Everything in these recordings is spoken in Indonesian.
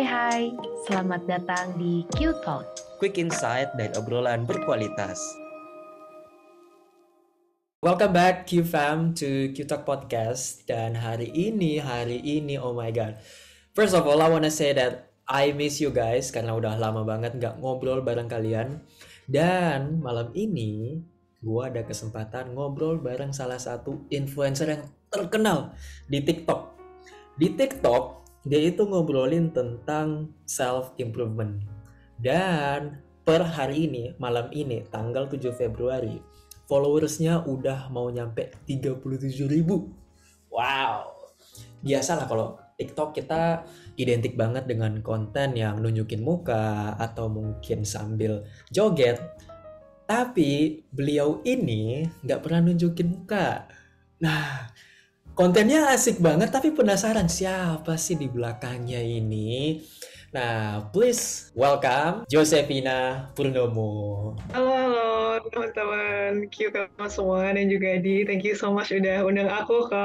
Hai hai, selamat datang di Q Talk. Quick insight dan obrolan berkualitas. Welcome back Q Fam to Q Talk Podcast dan hari ini hari ini oh my god. First of all I wanna say that I miss you guys karena udah lama banget nggak ngobrol bareng kalian. Dan malam ini gua ada kesempatan ngobrol bareng salah satu influencer yang terkenal di TikTok. Di TikTok dia itu ngobrolin tentang self improvement. Dan per hari ini, malam ini, tanggal 7 Februari, followersnya udah mau nyampe 37 ribu. Wow. Biasalah kalau TikTok kita identik banget dengan konten yang nunjukin muka atau mungkin sambil joget. Tapi beliau ini nggak pernah nunjukin muka. Nah, kontennya asik banget tapi penasaran siapa sih di belakangnya ini. Nah, please welcome Josefina Purnomo. Halo, halo teman-teman Q semua dan juga di thank you so much udah undang aku ke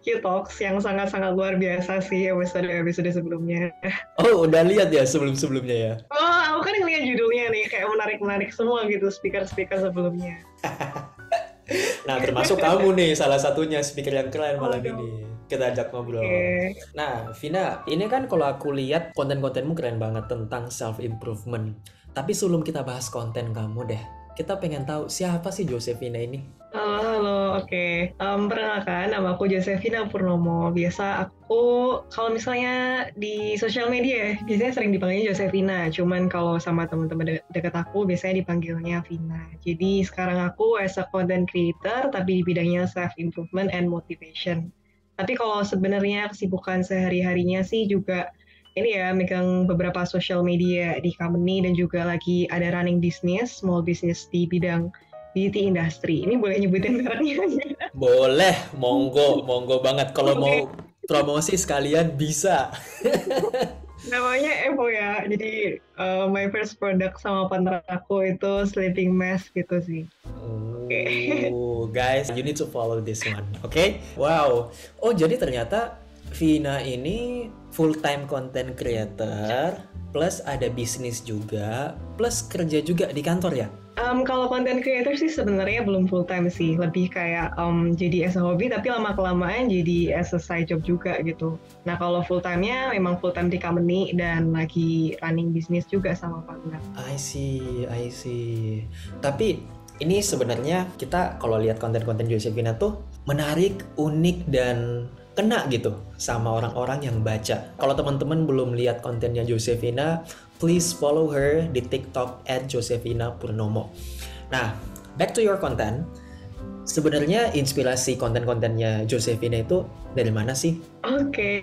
Q Talks yang sangat-sangat luar biasa sih episode-episode sebelumnya. Oh, udah lihat ya sebelum-sebelumnya ya? Oh, aku kan ngeliat judulnya nih kayak menarik-menarik semua gitu speaker-speaker sebelumnya. Nah, termasuk kamu nih salah satunya speaker yang keren malam oh, ini. Kita ajak ngobrol. Okay. Nah, Vina, ini kan kalau aku lihat konten-kontenmu keren banget tentang self improvement. Tapi sebelum kita bahas konten kamu deh, kita pengen tahu siapa sih Josefina ini? Halo, oke. Okay. Um, perkenalkan, nama aku Josefina Purnomo. Biasa aku, kalau misalnya di sosial media, biasanya sering dipanggilnya Josefina. Cuman kalau sama teman-teman de dekat aku, biasanya dipanggilnya Vina. Jadi sekarang aku as a content creator, tapi di bidangnya self-improvement and motivation. Tapi kalau sebenarnya kesibukan sehari-harinya sih juga ini ya megang beberapa social media di company dan juga lagi ada running business, small business di bidang beauty industry. Ini boleh nyebutin mereknya? Boleh, monggo, monggo banget. Kalau okay. mau promosi sekalian bisa. Namanya Evo ya. Jadi uh, my first product sama partner aku itu sleeping mask gitu sih. Oh, okay. guys, you need to follow this one, oke? Okay? Wow. Oh, jadi ternyata Vina ini full time content creator plus ada bisnis juga plus kerja juga di kantor ya? Um, kalau content creator sih sebenarnya belum full time sih, lebih kayak um, jadi as a hobi tapi lama kelamaan jadi as a side job juga gitu. Nah kalau full time-nya memang full time di company dan lagi running bisnis juga sama partner. I see, I see. Tapi ini sebenarnya kita kalau lihat konten-konten Josephina tuh menarik, unik dan kena gitu sama orang-orang yang baca. Kalau teman-teman belum lihat kontennya Josefina, please follow her di TikTok at Josefina Purnomo. Nah, back to your content. Sebenarnya inspirasi konten-kontennya Josefina itu dari mana sih? Oke. Okay.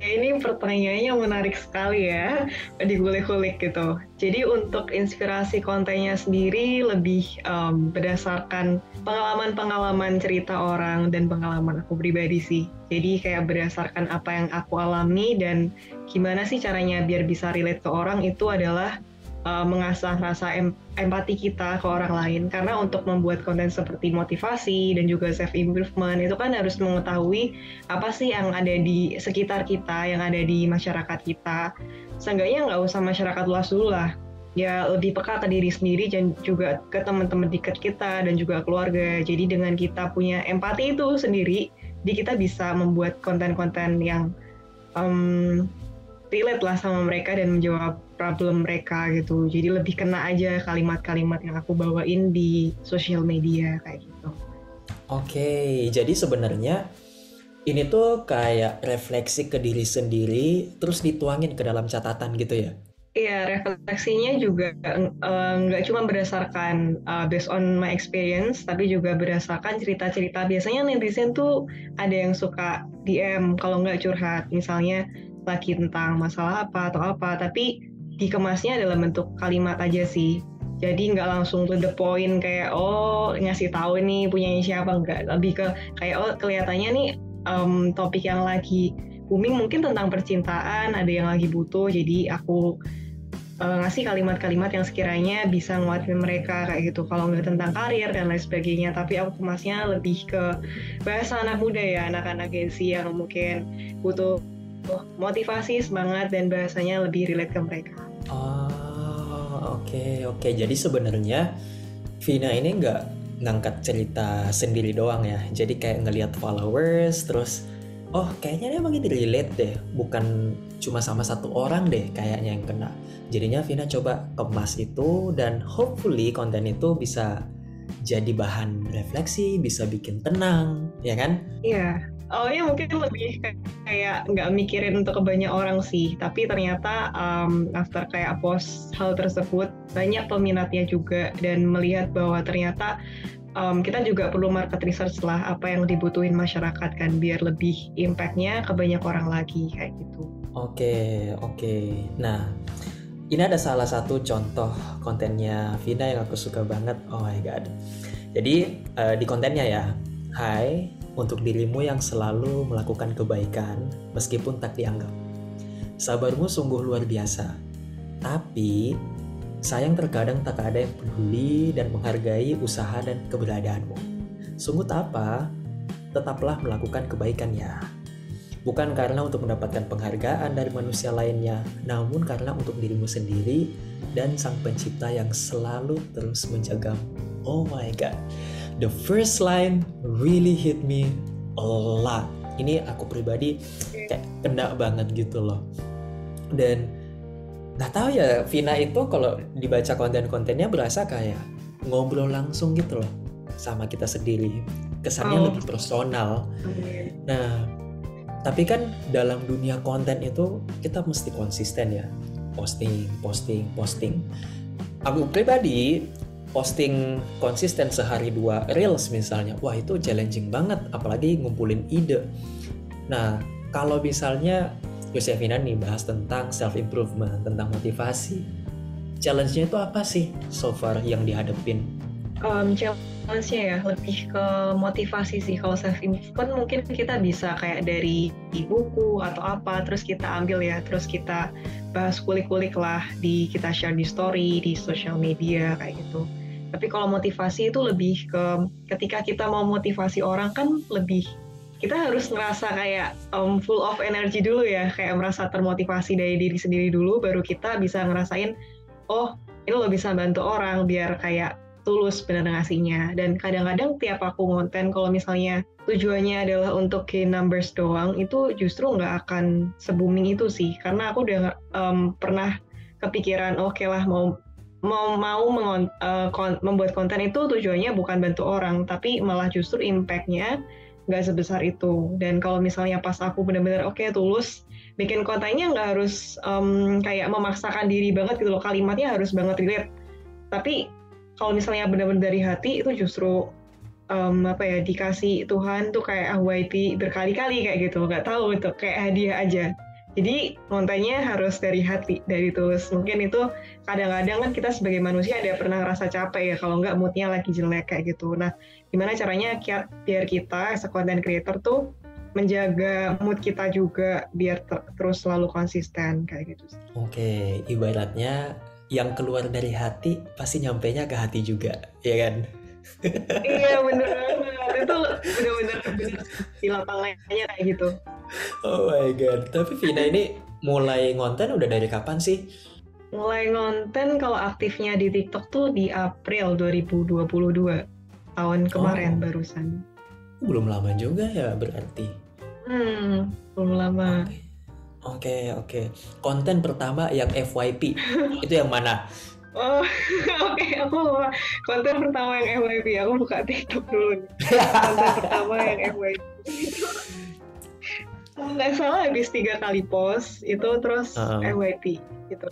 Ini pertanyaannya menarik sekali ya, digulik-gulik gitu. Jadi untuk inspirasi kontennya sendiri lebih um, berdasarkan pengalaman-pengalaman cerita orang dan pengalaman aku pribadi sih. Jadi kayak berdasarkan apa yang aku alami dan gimana sih caranya biar bisa relate ke orang itu adalah uh, mengasah rasa em empati kita ke orang lain. Karena untuk membuat konten seperti motivasi dan juga self improvement itu kan harus mengetahui apa sih yang ada di sekitar kita yang ada di masyarakat kita. Seenggaknya nggak usah masyarakat luas dulu lah. Ya lebih peka ke diri sendiri dan juga ke teman-teman dekat kita dan juga keluarga. Jadi dengan kita punya empati itu sendiri di kita bisa membuat konten-konten yang um, relate lah sama mereka dan menjawab problem mereka gitu. Jadi lebih kena aja kalimat-kalimat yang aku bawain di sosial media kayak gitu. Oke, jadi sebenarnya ini tuh kayak refleksi ke diri sendiri terus dituangin ke dalam catatan gitu ya? Iya, refleksinya juga eh, nggak uh, cuma berdasarkan uh, based on my experience, tapi juga berdasarkan cerita-cerita. Biasanya netizen tuh ada yang suka DM kalau nggak curhat, misalnya lagi tentang masalah apa atau apa tapi dikemasnya dalam bentuk kalimat aja sih. Jadi nggak langsung to the point kayak oh ngasih tahu nih punya siapa nggak. Lebih ke kayak oh kelihatannya nih um, topik yang lagi booming mungkin tentang percintaan ada yang lagi butuh jadi aku uh, ngasih kalimat-kalimat yang sekiranya bisa nguatin mereka kayak gitu. Kalau nggak tentang karir dan lain sebagainya. Tapi aku kemasnya lebih ke bahasa anak muda ya anak-anak Gen yang mungkin butuh motivasi, semangat dan bahasanya lebih relate ke mereka. Oh, oke oke. Jadi sebenarnya Vina ini nggak ngangkat cerita sendiri doang ya. Jadi kayak ngelihat followers terus oh kayaknya dia emang ini relate deh. Bukan cuma sama satu orang deh kayaknya yang kena. Jadinya Vina coba kemas itu dan hopefully konten itu bisa jadi bahan refleksi, bisa bikin tenang, ya kan? Iya, awalnya mungkin lebih kayak nggak mikirin untuk banyak orang sih. Tapi ternyata um, after kayak post hal tersebut banyak peminatnya juga. Dan melihat bahwa ternyata um, kita juga perlu market research lah apa yang dibutuhin masyarakat kan biar lebih impactnya ke banyak orang lagi kayak gitu. Oke okay, oke. Okay. nah ini ada salah satu contoh kontennya Vina yang aku suka banget. Oh my god. Jadi uh, di kontennya ya. Hai untuk dirimu yang selalu melakukan kebaikan meskipun tak dianggap. Sabarmu sungguh luar biasa. Tapi, sayang terkadang tak ada yang peduli dan menghargai usaha dan keberadaanmu. Sungguh tak apa, tetaplah melakukan kebaikan ya. Bukan karena untuk mendapatkan penghargaan dari manusia lainnya, namun karena untuk dirimu sendiri dan sang pencipta yang selalu terus menjagamu. Oh my god the first line really hit me a lot. Ini aku pribadi kayak kena banget gitu loh. Dan nggak tahu ya Vina itu kalau dibaca konten-kontennya berasa kayak ngobrol langsung gitu loh sama kita sendiri. Kesannya oh. lebih personal. Nah, tapi kan dalam dunia konten itu kita mesti konsisten ya. Posting, posting, posting. Aku pribadi posting konsisten sehari dua reels misalnya, wah itu challenging banget, apalagi ngumpulin ide. Nah, kalau misalnya Yosefina nih bahas tentang self improvement, tentang motivasi, challenge-nya itu apa sih so far yang dihadapin? Um, challenge-nya ya lebih ke motivasi sih. Kalau self improvement mungkin kita bisa kayak dari buku atau apa, terus kita ambil ya, terus kita bahas kulik-kulik lah di kita share di story, di social media kayak gitu. Tapi kalau motivasi itu lebih ke ketika kita mau motivasi orang kan lebih kita harus ngerasa kayak um, full of energy dulu ya, kayak merasa termotivasi dari diri sendiri dulu, baru kita bisa ngerasain, oh ini lo bisa bantu orang biar kayak tulus benar ngasihnya. Dan kadang-kadang tiap aku ngonten, kalau misalnya tujuannya adalah untuk gain numbers doang, itu justru nggak akan se-booming itu sih. Karena aku udah um, pernah kepikiran, oke okay lah mau mau mau mengon, uh, kon, membuat konten itu tujuannya bukan bantu orang tapi malah justru impactnya nggak sebesar itu. Dan kalau misalnya pas aku benar-benar oke okay, tulus bikin kontennya nggak harus um, kayak memaksakan diri banget gitu loh. Kalimatnya harus banget relate. Tapi kalau misalnya benar-benar dari hati itu justru um, apa ya dikasih Tuhan tuh kayak ahwaiti berkali-kali kayak gitu. Nggak tahu itu kayak hadiah aja jadi kontennya harus dari hati, dari tulus. Mungkin itu kadang-kadang kan kita sebagai manusia ada pernah ngerasa capek ya kalau nggak moodnya lagi jelek kayak gitu. Nah, gimana caranya biar kita as content creator tuh menjaga mood kita juga biar ter terus selalu konsisten kayak gitu. Oke, ibaratnya yang keluar dari hati pasti nyampe nya ke hati juga, ya kan? iya bener banget itu bener-bener di lapangannya kayak gitu oh my god tapi Vina ini mulai ngonten udah dari kapan sih mulai ngonten kalau aktifnya di TikTok tuh di April 2022 tahun kemarin oh. barusan belum lama juga ya berarti hmm belum lama Oke, okay, oke. Okay. Konten pertama yang FYP itu yang mana? Oh, oke, okay. aku lupa. Konten pertama yang FYP, aku buka TikTok dulu. Konten pertama yang FYP. Nggak salah habis tiga kali post, itu terus uh. FYP gitu.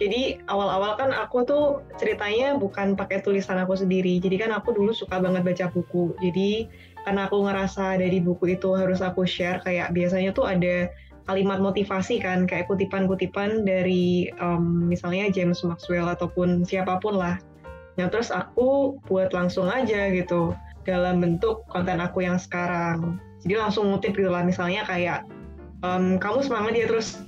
Jadi awal-awal kan aku tuh ceritanya bukan pakai tulisan aku sendiri. Jadi kan aku dulu suka banget baca buku. Jadi karena aku ngerasa dari buku itu harus aku share, kayak biasanya tuh ada kalimat motivasi kan kayak kutipan-kutipan dari um, misalnya James Maxwell ataupun siapa pun lah. Nah terus aku buat langsung aja gitu dalam bentuk konten aku yang sekarang. Jadi langsung ngutip gitu lah misalnya kayak um, kamu semangat ya terus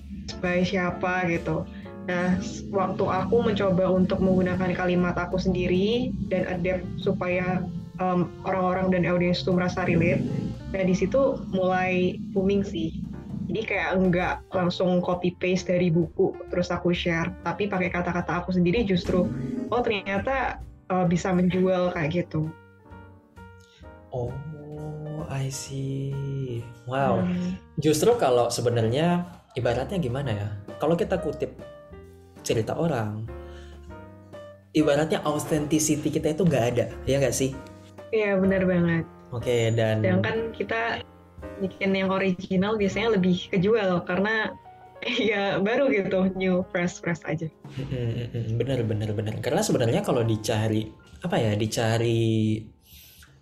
by siapa gitu. Nah, waktu aku mencoba untuk menggunakan kalimat aku sendiri dan adapt supaya orang-orang um, dan audiens itu merasa relate, nah di situ mulai booming sih Jadi kayak enggak langsung copy paste dari buku terus aku share, tapi pakai kata-kata aku sendiri justru oh ternyata uh, bisa menjual kayak gitu. Oh, I see. Wow. Hmm. Justru kalau sebenarnya ibaratnya gimana ya? Kalau kita kutip cerita orang, ibaratnya authenticity kita itu nggak ada, ya nggak sih? Iya benar banget. Oke, dan Sedangkan kita bikin yang original biasanya lebih kejual karena ya baru gitu new fresh fresh aja. Bener bener bener. Karena sebenarnya kalau dicari apa ya, dicari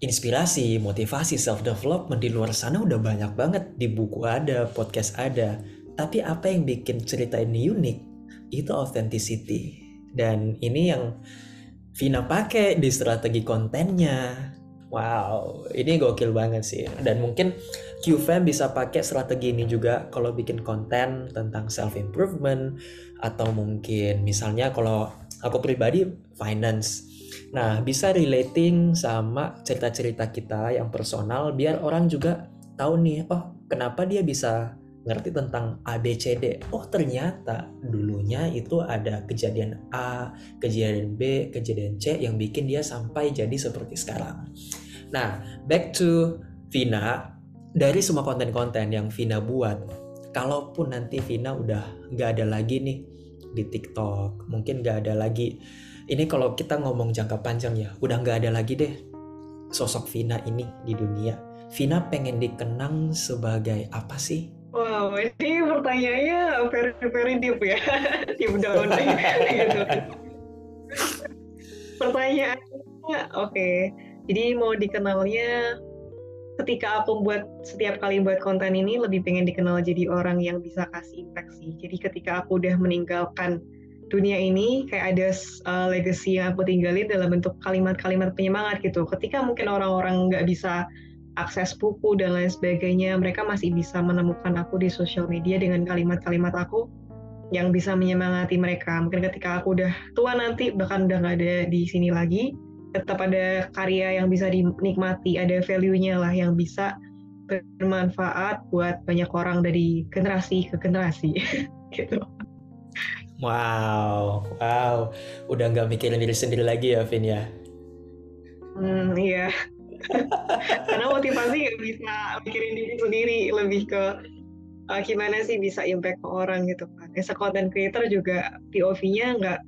inspirasi, motivasi, self development di luar sana udah banyak banget di buku ada, podcast ada. Tapi apa yang bikin cerita ini unik itu authenticity. Dan ini yang Vina pakai di strategi kontennya. Wow, ini gokil banget sih. Dan mungkin QFam bisa pakai strategi ini juga kalau bikin konten tentang self improvement atau mungkin misalnya kalau aku pribadi finance. Nah, bisa relating sama cerita-cerita kita yang personal biar orang juga tahu nih, oh kenapa dia bisa ngerti tentang ABCD. Oh ternyata dulunya itu ada kejadian A, kejadian B, kejadian C yang bikin dia sampai jadi seperti sekarang. Nah, back to Vina. Dari semua konten-konten yang Vina buat, kalaupun nanti Vina udah nggak ada lagi nih di TikTok, mungkin nggak ada lagi. Ini kalau kita ngomong jangka panjang ya, udah nggak ada lagi deh sosok Vina ini di dunia. Vina pengen dikenang sebagai apa sih? Wow, ini pertanyaannya very very deep ya, deep down gitu. Pertanyaannya, oke. Jadi mau dikenalnya ketika aku buat setiap kali buat konten ini lebih pengen dikenal jadi orang yang bisa kasih impact sih. Jadi ketika aku udah meninggalkan dunia ini kayak ada uh, legacy yang aku tinggalin dalam bentuk kalimat-kalimat penyemangat gitu. Ketika mungkin orang-orang nggak bisa akses buku dan lain sebagainya, mereka masih bisa menemukan aku di sosial media dengan kalimat-kalimat aku yang bisa menyemangati mereka. Mungkin ketika aku udah tua nanti, bahkan udah nggak ada di sini lagi, tetap ada karya yang bisa dinikmati, ada value-nya lah yang bisa bermanfaat buat banyak orang dari generasi ke generasi gitu. Wow, wow, udah nggak mikirin diri sendiri lagi ya, Vin ya? Hmm, iya. Karena motivasi nggak bisa mikirin diri sendiri, lebih ke uh, gimana sih bisa impact ke orang gitu kan. As a content creator juga POV-nya nggak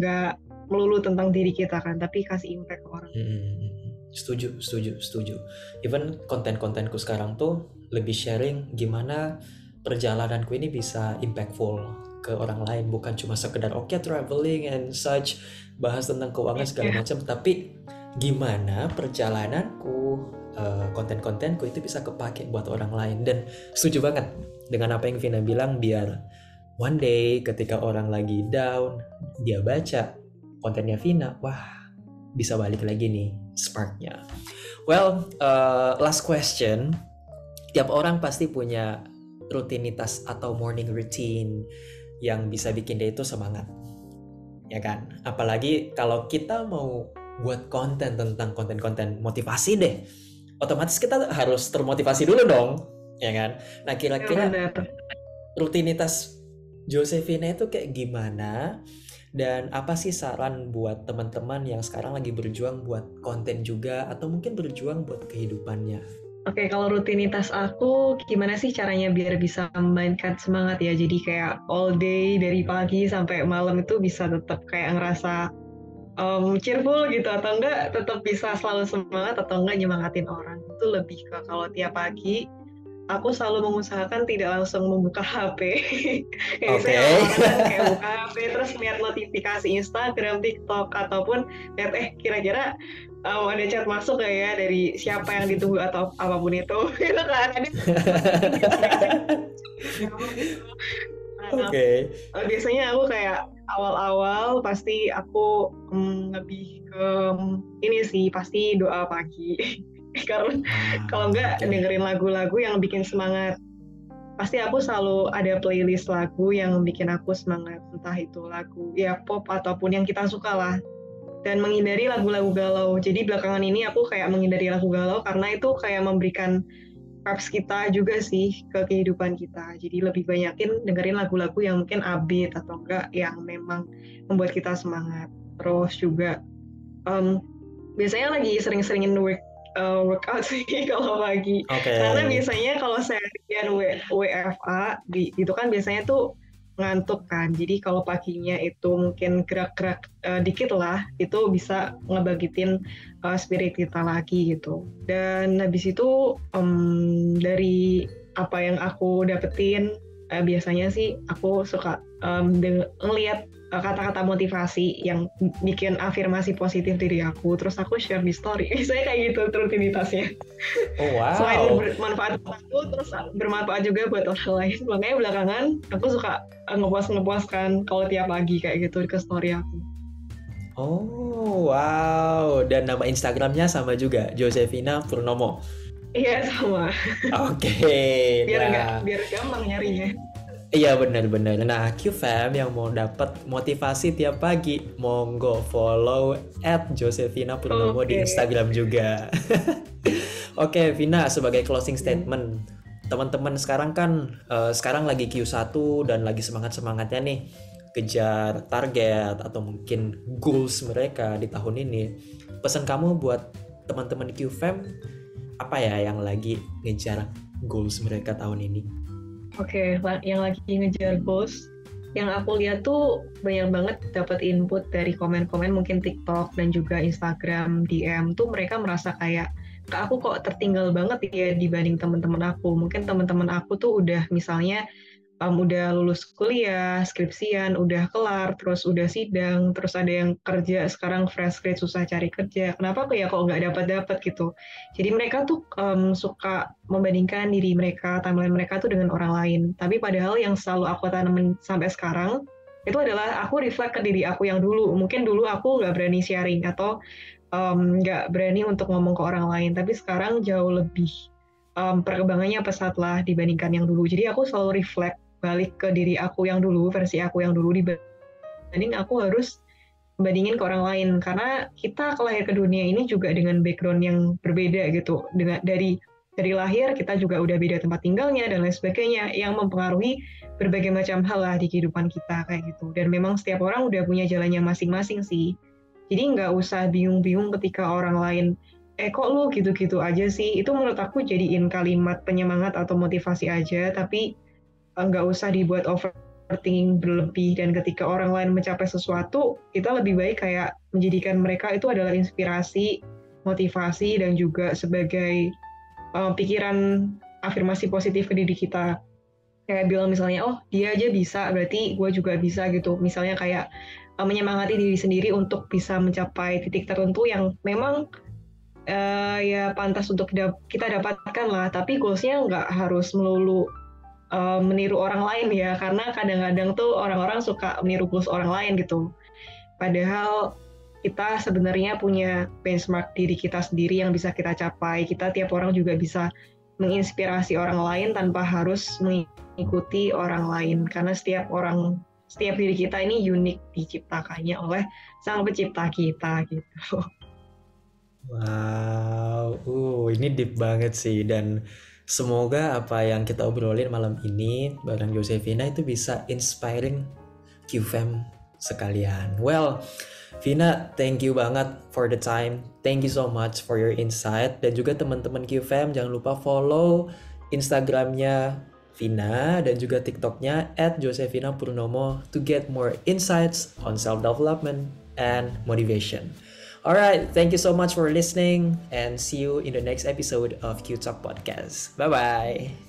nggak melulu tentang diri kita kan, tapi kasih impact ke orang. Hmm, setuju, setuju, setuju. Even konten-kontenku sekarang tuh lebih sharing gimana perjalananku ini bisa impactful ke orang lain bukan cuma sekedar oke okay, traveling and such bahas tentang keuangan segala macam. Tapi gimana perjalananku uh, konten-kontenku itu bisa kepake buat orang lain. Dan setuju banget dengan apa yang Vina bilang biar one day ketika orang lagi down dia baca kontennya Vina wah bisa balik lagi nih sparknya. Well uh, last question. Tiap orang pasti punya rutinitas atau morning routine yang bisa bikin dia itu semangat. Ya kan? Apalagi kalau kita mau buat konten tentang konten-konten motivasi deh. Otomatis kita harus termotivasi dulu dong, ya kan? Nah, kira-kira Ya, rutinitas Josefina itu kayak gimana? Dan apa sih saran buat teman-teman yang sekarang lagi berjuang buat konten juga atau mungkin berjuang buat kehidupannya? Oke, kalau rutinitas aku gimana sih caranya biar bisa memainkan semangat ya? Jadi kayak all day dari pagi sampai malam itu bisa tetap kayak ngerasa um, cheerful gitu atau enggak tetap bisa selalu semangat atau enggak nyemangatin orang. Itu lebih ke kalau tiap pagi aku selalu mengusahakan tidak langsung membuka HP. kayak Oke. misalnya orang kayak buka HP terus lihat notifikasi Instagram, TikTok ataupun lihat eh kira-kira um, ada chat masuk gak ya dari siapa yang ditunggu atau apa pun itu. Gitu kan. Ada Oke. Nah, biasanya aku kayak awal-awal pasti aku mm, lebih ke mm, ini sih pasti doa pagi. Karena kalau enggak Oke. dengerin lagu-lagu yang bikin semangat. Pasti aku selalu ada playlist lagu yang bikin aku semangat. Entah itu lagu ya pop ataupun yang kita suka lah dan menghindari lagu-lagu galau jadi belakangan ini aku kayak menghindari lagu galau karena itu kayak memberikan vibes kita juga sih ke kehidupan kita. Jadi lebih banyakin dengerin lagu-lagu yang mungkin upbeat atau enggak yang memang membuat kita semangat. Terus juga um, biasanya lagi sering-seringin work uh, workout sih kalau pagi. Oke. Karena biasanya kalau seharian W- WFA di, itu kan biasanya tuh ngantuk kan. Jadi kalau paginya itu mungkin gerak-gerak uh, dikit lah, itu bisa ngebagitin uh, spirit kita lagi gitu. Dan habis itu um, dari apa yang aku dapetin uh, biasanya sih aku suka um, ngelihat uh, kata-kata motivasi yang bikin afirmasi positif diri aku terus aku share di story saya kayak gitu rutinitasnya Oh wow. selain bermanfaat buat aku terus bermanfaat juga buat orang lain makanya belakangan aku suka uh, ngepost ngeposkan kalau tiap pagi kayak gitu ke story aku Oh wow. Dan nama Instagramnya sama juga, Josefina Purnomo. iya sama Oke. biar nah. nggak biar gampang nyarinya Iya benar-benar. Nah, QFam yang mau dapat motivasi tiap pagi, monggo follow at Josefina Purnomo di Oke. Instagram juga. Oke, Vina sebagai closing statement, teman-teman sekarang kan eh, sekarang lagi Q1 dan lagi semangat-semangatnya nih kejar target atau mungkin goals mereka di tahun ini. Pesan kamu buat teman-teman QFam apa ya yang lagi ngejar goals mereka tahun ini? Oke, la- yang lagi ngejar goals, yang aku lihat tuh banyak banget dapat input dari komen-komen mungkin TikTok dan juga Instagram DM tuh mereka merasa kayak kak aku kok tertinggal banget ya dibanding teman-teman aku. Mungkin teman-teman aku tuh udah misalnya um, udah lulus kuliah, skripsian, udah kelar, terus udah sidang, terus ada yang kerja sekarang fresh grade susah cari kerja. Kenapa aku ya kok nggak dapat dapat gitu? Jadi mereka tuh um, suka membandingkan diri mereka, timeline mereka tuh dengan orang lain. Tapi padahal yang selalu aku tanemin sampai sekarang itu adalah aku reflect ke diri aku yang dulu. Mungkin dulu aku nggak berani sharing atau um, nggak berani untuk ngomong ke orang lain. Tapi sekarang jauh lebih um, perkembangannya pesat lah dibandingkan yang dulu. Jadi aku selalu reflect balik ke diri aku yang dulu, versi aku yang dulu dibanding aku harus bandingin ke orang lain. Karena kita kelahir ke dunia ini juga dengan background yang berbeda gitu. Dengan dari dari lahir kita juga udah beda tempat tinggalnya dan lain sebagainya yang mempengaruhi berbagai macam hal lah di kehidupan kita kayak gitu. Dan memang setiap orang udah punya jalannya masing-masing sih. Jadi nggak usah bingung-bingung ketika orang lain eh kok lu gitu-gitu aja sih? Itu menurut aku jadiin kalimat penyemangat atau motivasi aja tapi nggak usah dibuat overthinking berlebih dan ketika orang lain mencapai sesuatu kita lebih baik kayak menjadikan mereka itu adalah inspirasi motivasi dan juga sebagai uh, pikiran afirmasi positif ke diri kita. Kayak bilang misalnya oh dia aja bisa berarti gue juga bisa gitu. Misalnya kayak uh, menyemangati diri sendiri untuk bisa mencapai titik tertentu yang memang uh, ya pantas untuk kita dapatkan lah. Tapi goalsnya nggak harus melulu uh, meniru orang lain ya karena kadang-kadang tuh orang-orang suka meniru goals orang lain gitu. Padahal kita sebenarnya punya benchmark diri kita sendiri yang bisa kita capai. Kita tiap orang juga bisa menginspirasi orang lain tanpa harus mengikuti orang lain. Karena setiap orang setiap diri kita ini unik diciptakannya oleh sang pencipta kita gitu. Wow, uh, ini deep banget sih. Dan semoga apa yang kita obrolin malam ini bareng Josefina itu bisa inspiring QFam sekalian. Well, Vina, thank you banget for the time. Thank you so much for your insight dan juga teman-teman QFam jangan lupa follow Instagramnya Vina dan juga TikToknya at Josefina Purnomo to get more insights on self-development and motivation. Alright, thank you so much for listening and see you in the next episode of Q Talk Podcast. Bye bye.